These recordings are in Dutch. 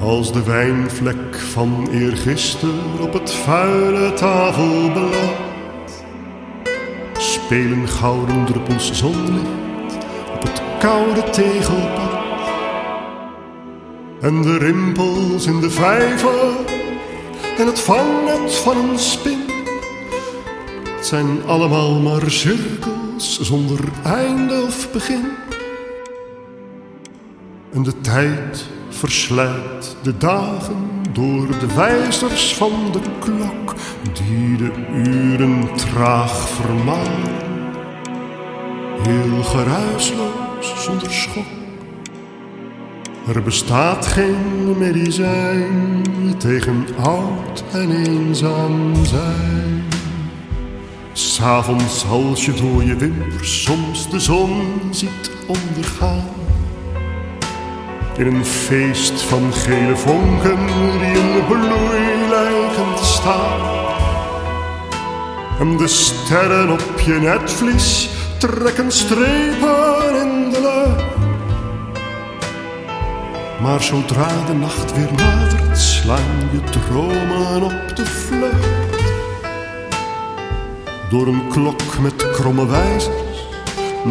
Als de wijnvlek van eergister op het vuile tafelblad Spelen gouden druppels zonlicht op het koude tegelpad. En de rimpels in de vijver en het vangnet van een spin. Het zijn allemaal maar cirkels zonder einde of begin En de tijd verslijt de dagen door de wijzers van de klok die de uren traag vermalen. Heel geruisloos zonder schok. Er bestaat geen medicijn tegen oud en eenzaam zijn. S'avonds als je door je wimpers soms de zon ziet ondergaan in een feest van gele vonken die in bloei lijken te staan. En de sterren op je netvlies trekken strepen in de lucht. Maar zodra de nacht weer nadert, slaan je dromen op de vlucht. Door een klok met kromme wijzers,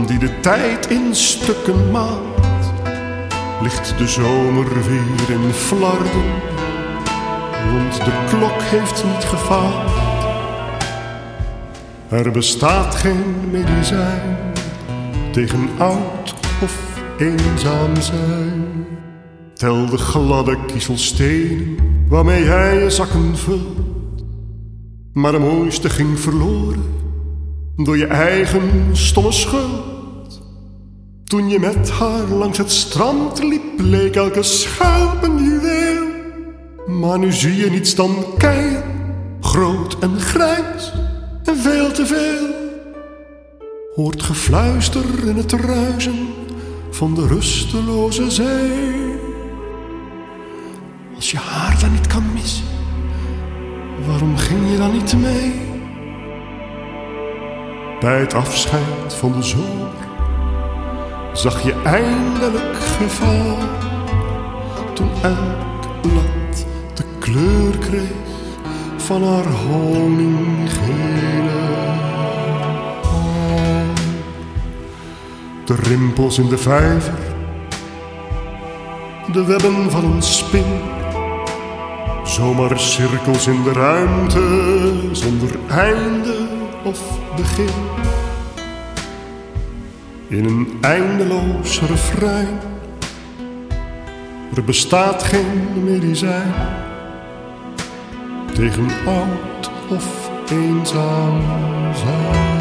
die de tijd in stukken maalt ligt de zomer weer in flarden, want de klok heeft niet gefaald. Er bestaat geen medicijn tegen oud of eenzaam zijn. Tel de gladde kiezelstenen waarmee hij je zakken vult. Maar de mooiste ging verloren door je eigen stomme schuld. Toen je met haar langs het strand liep, leek elke schelp een juweel. Maar nu zie je niets dan keien, groot en grijs en veel te veel. Hoort gefluister in het ruisen van de rusteloze zee. Als je haar dan niet kan missen, waarom ging je dan niet mee? Bij het afscheid van de zomer zag je eindelijk gevaar. Toen elk blad de kleur kreeg van haar honinggele. De rimpels in de vijver, de webben van een spin. Zomaar cirkels in de ruimte zonder einde of begin in een eindeloos refrein. Er bestaat geen medicijn tegen oud of eenzaam zijn.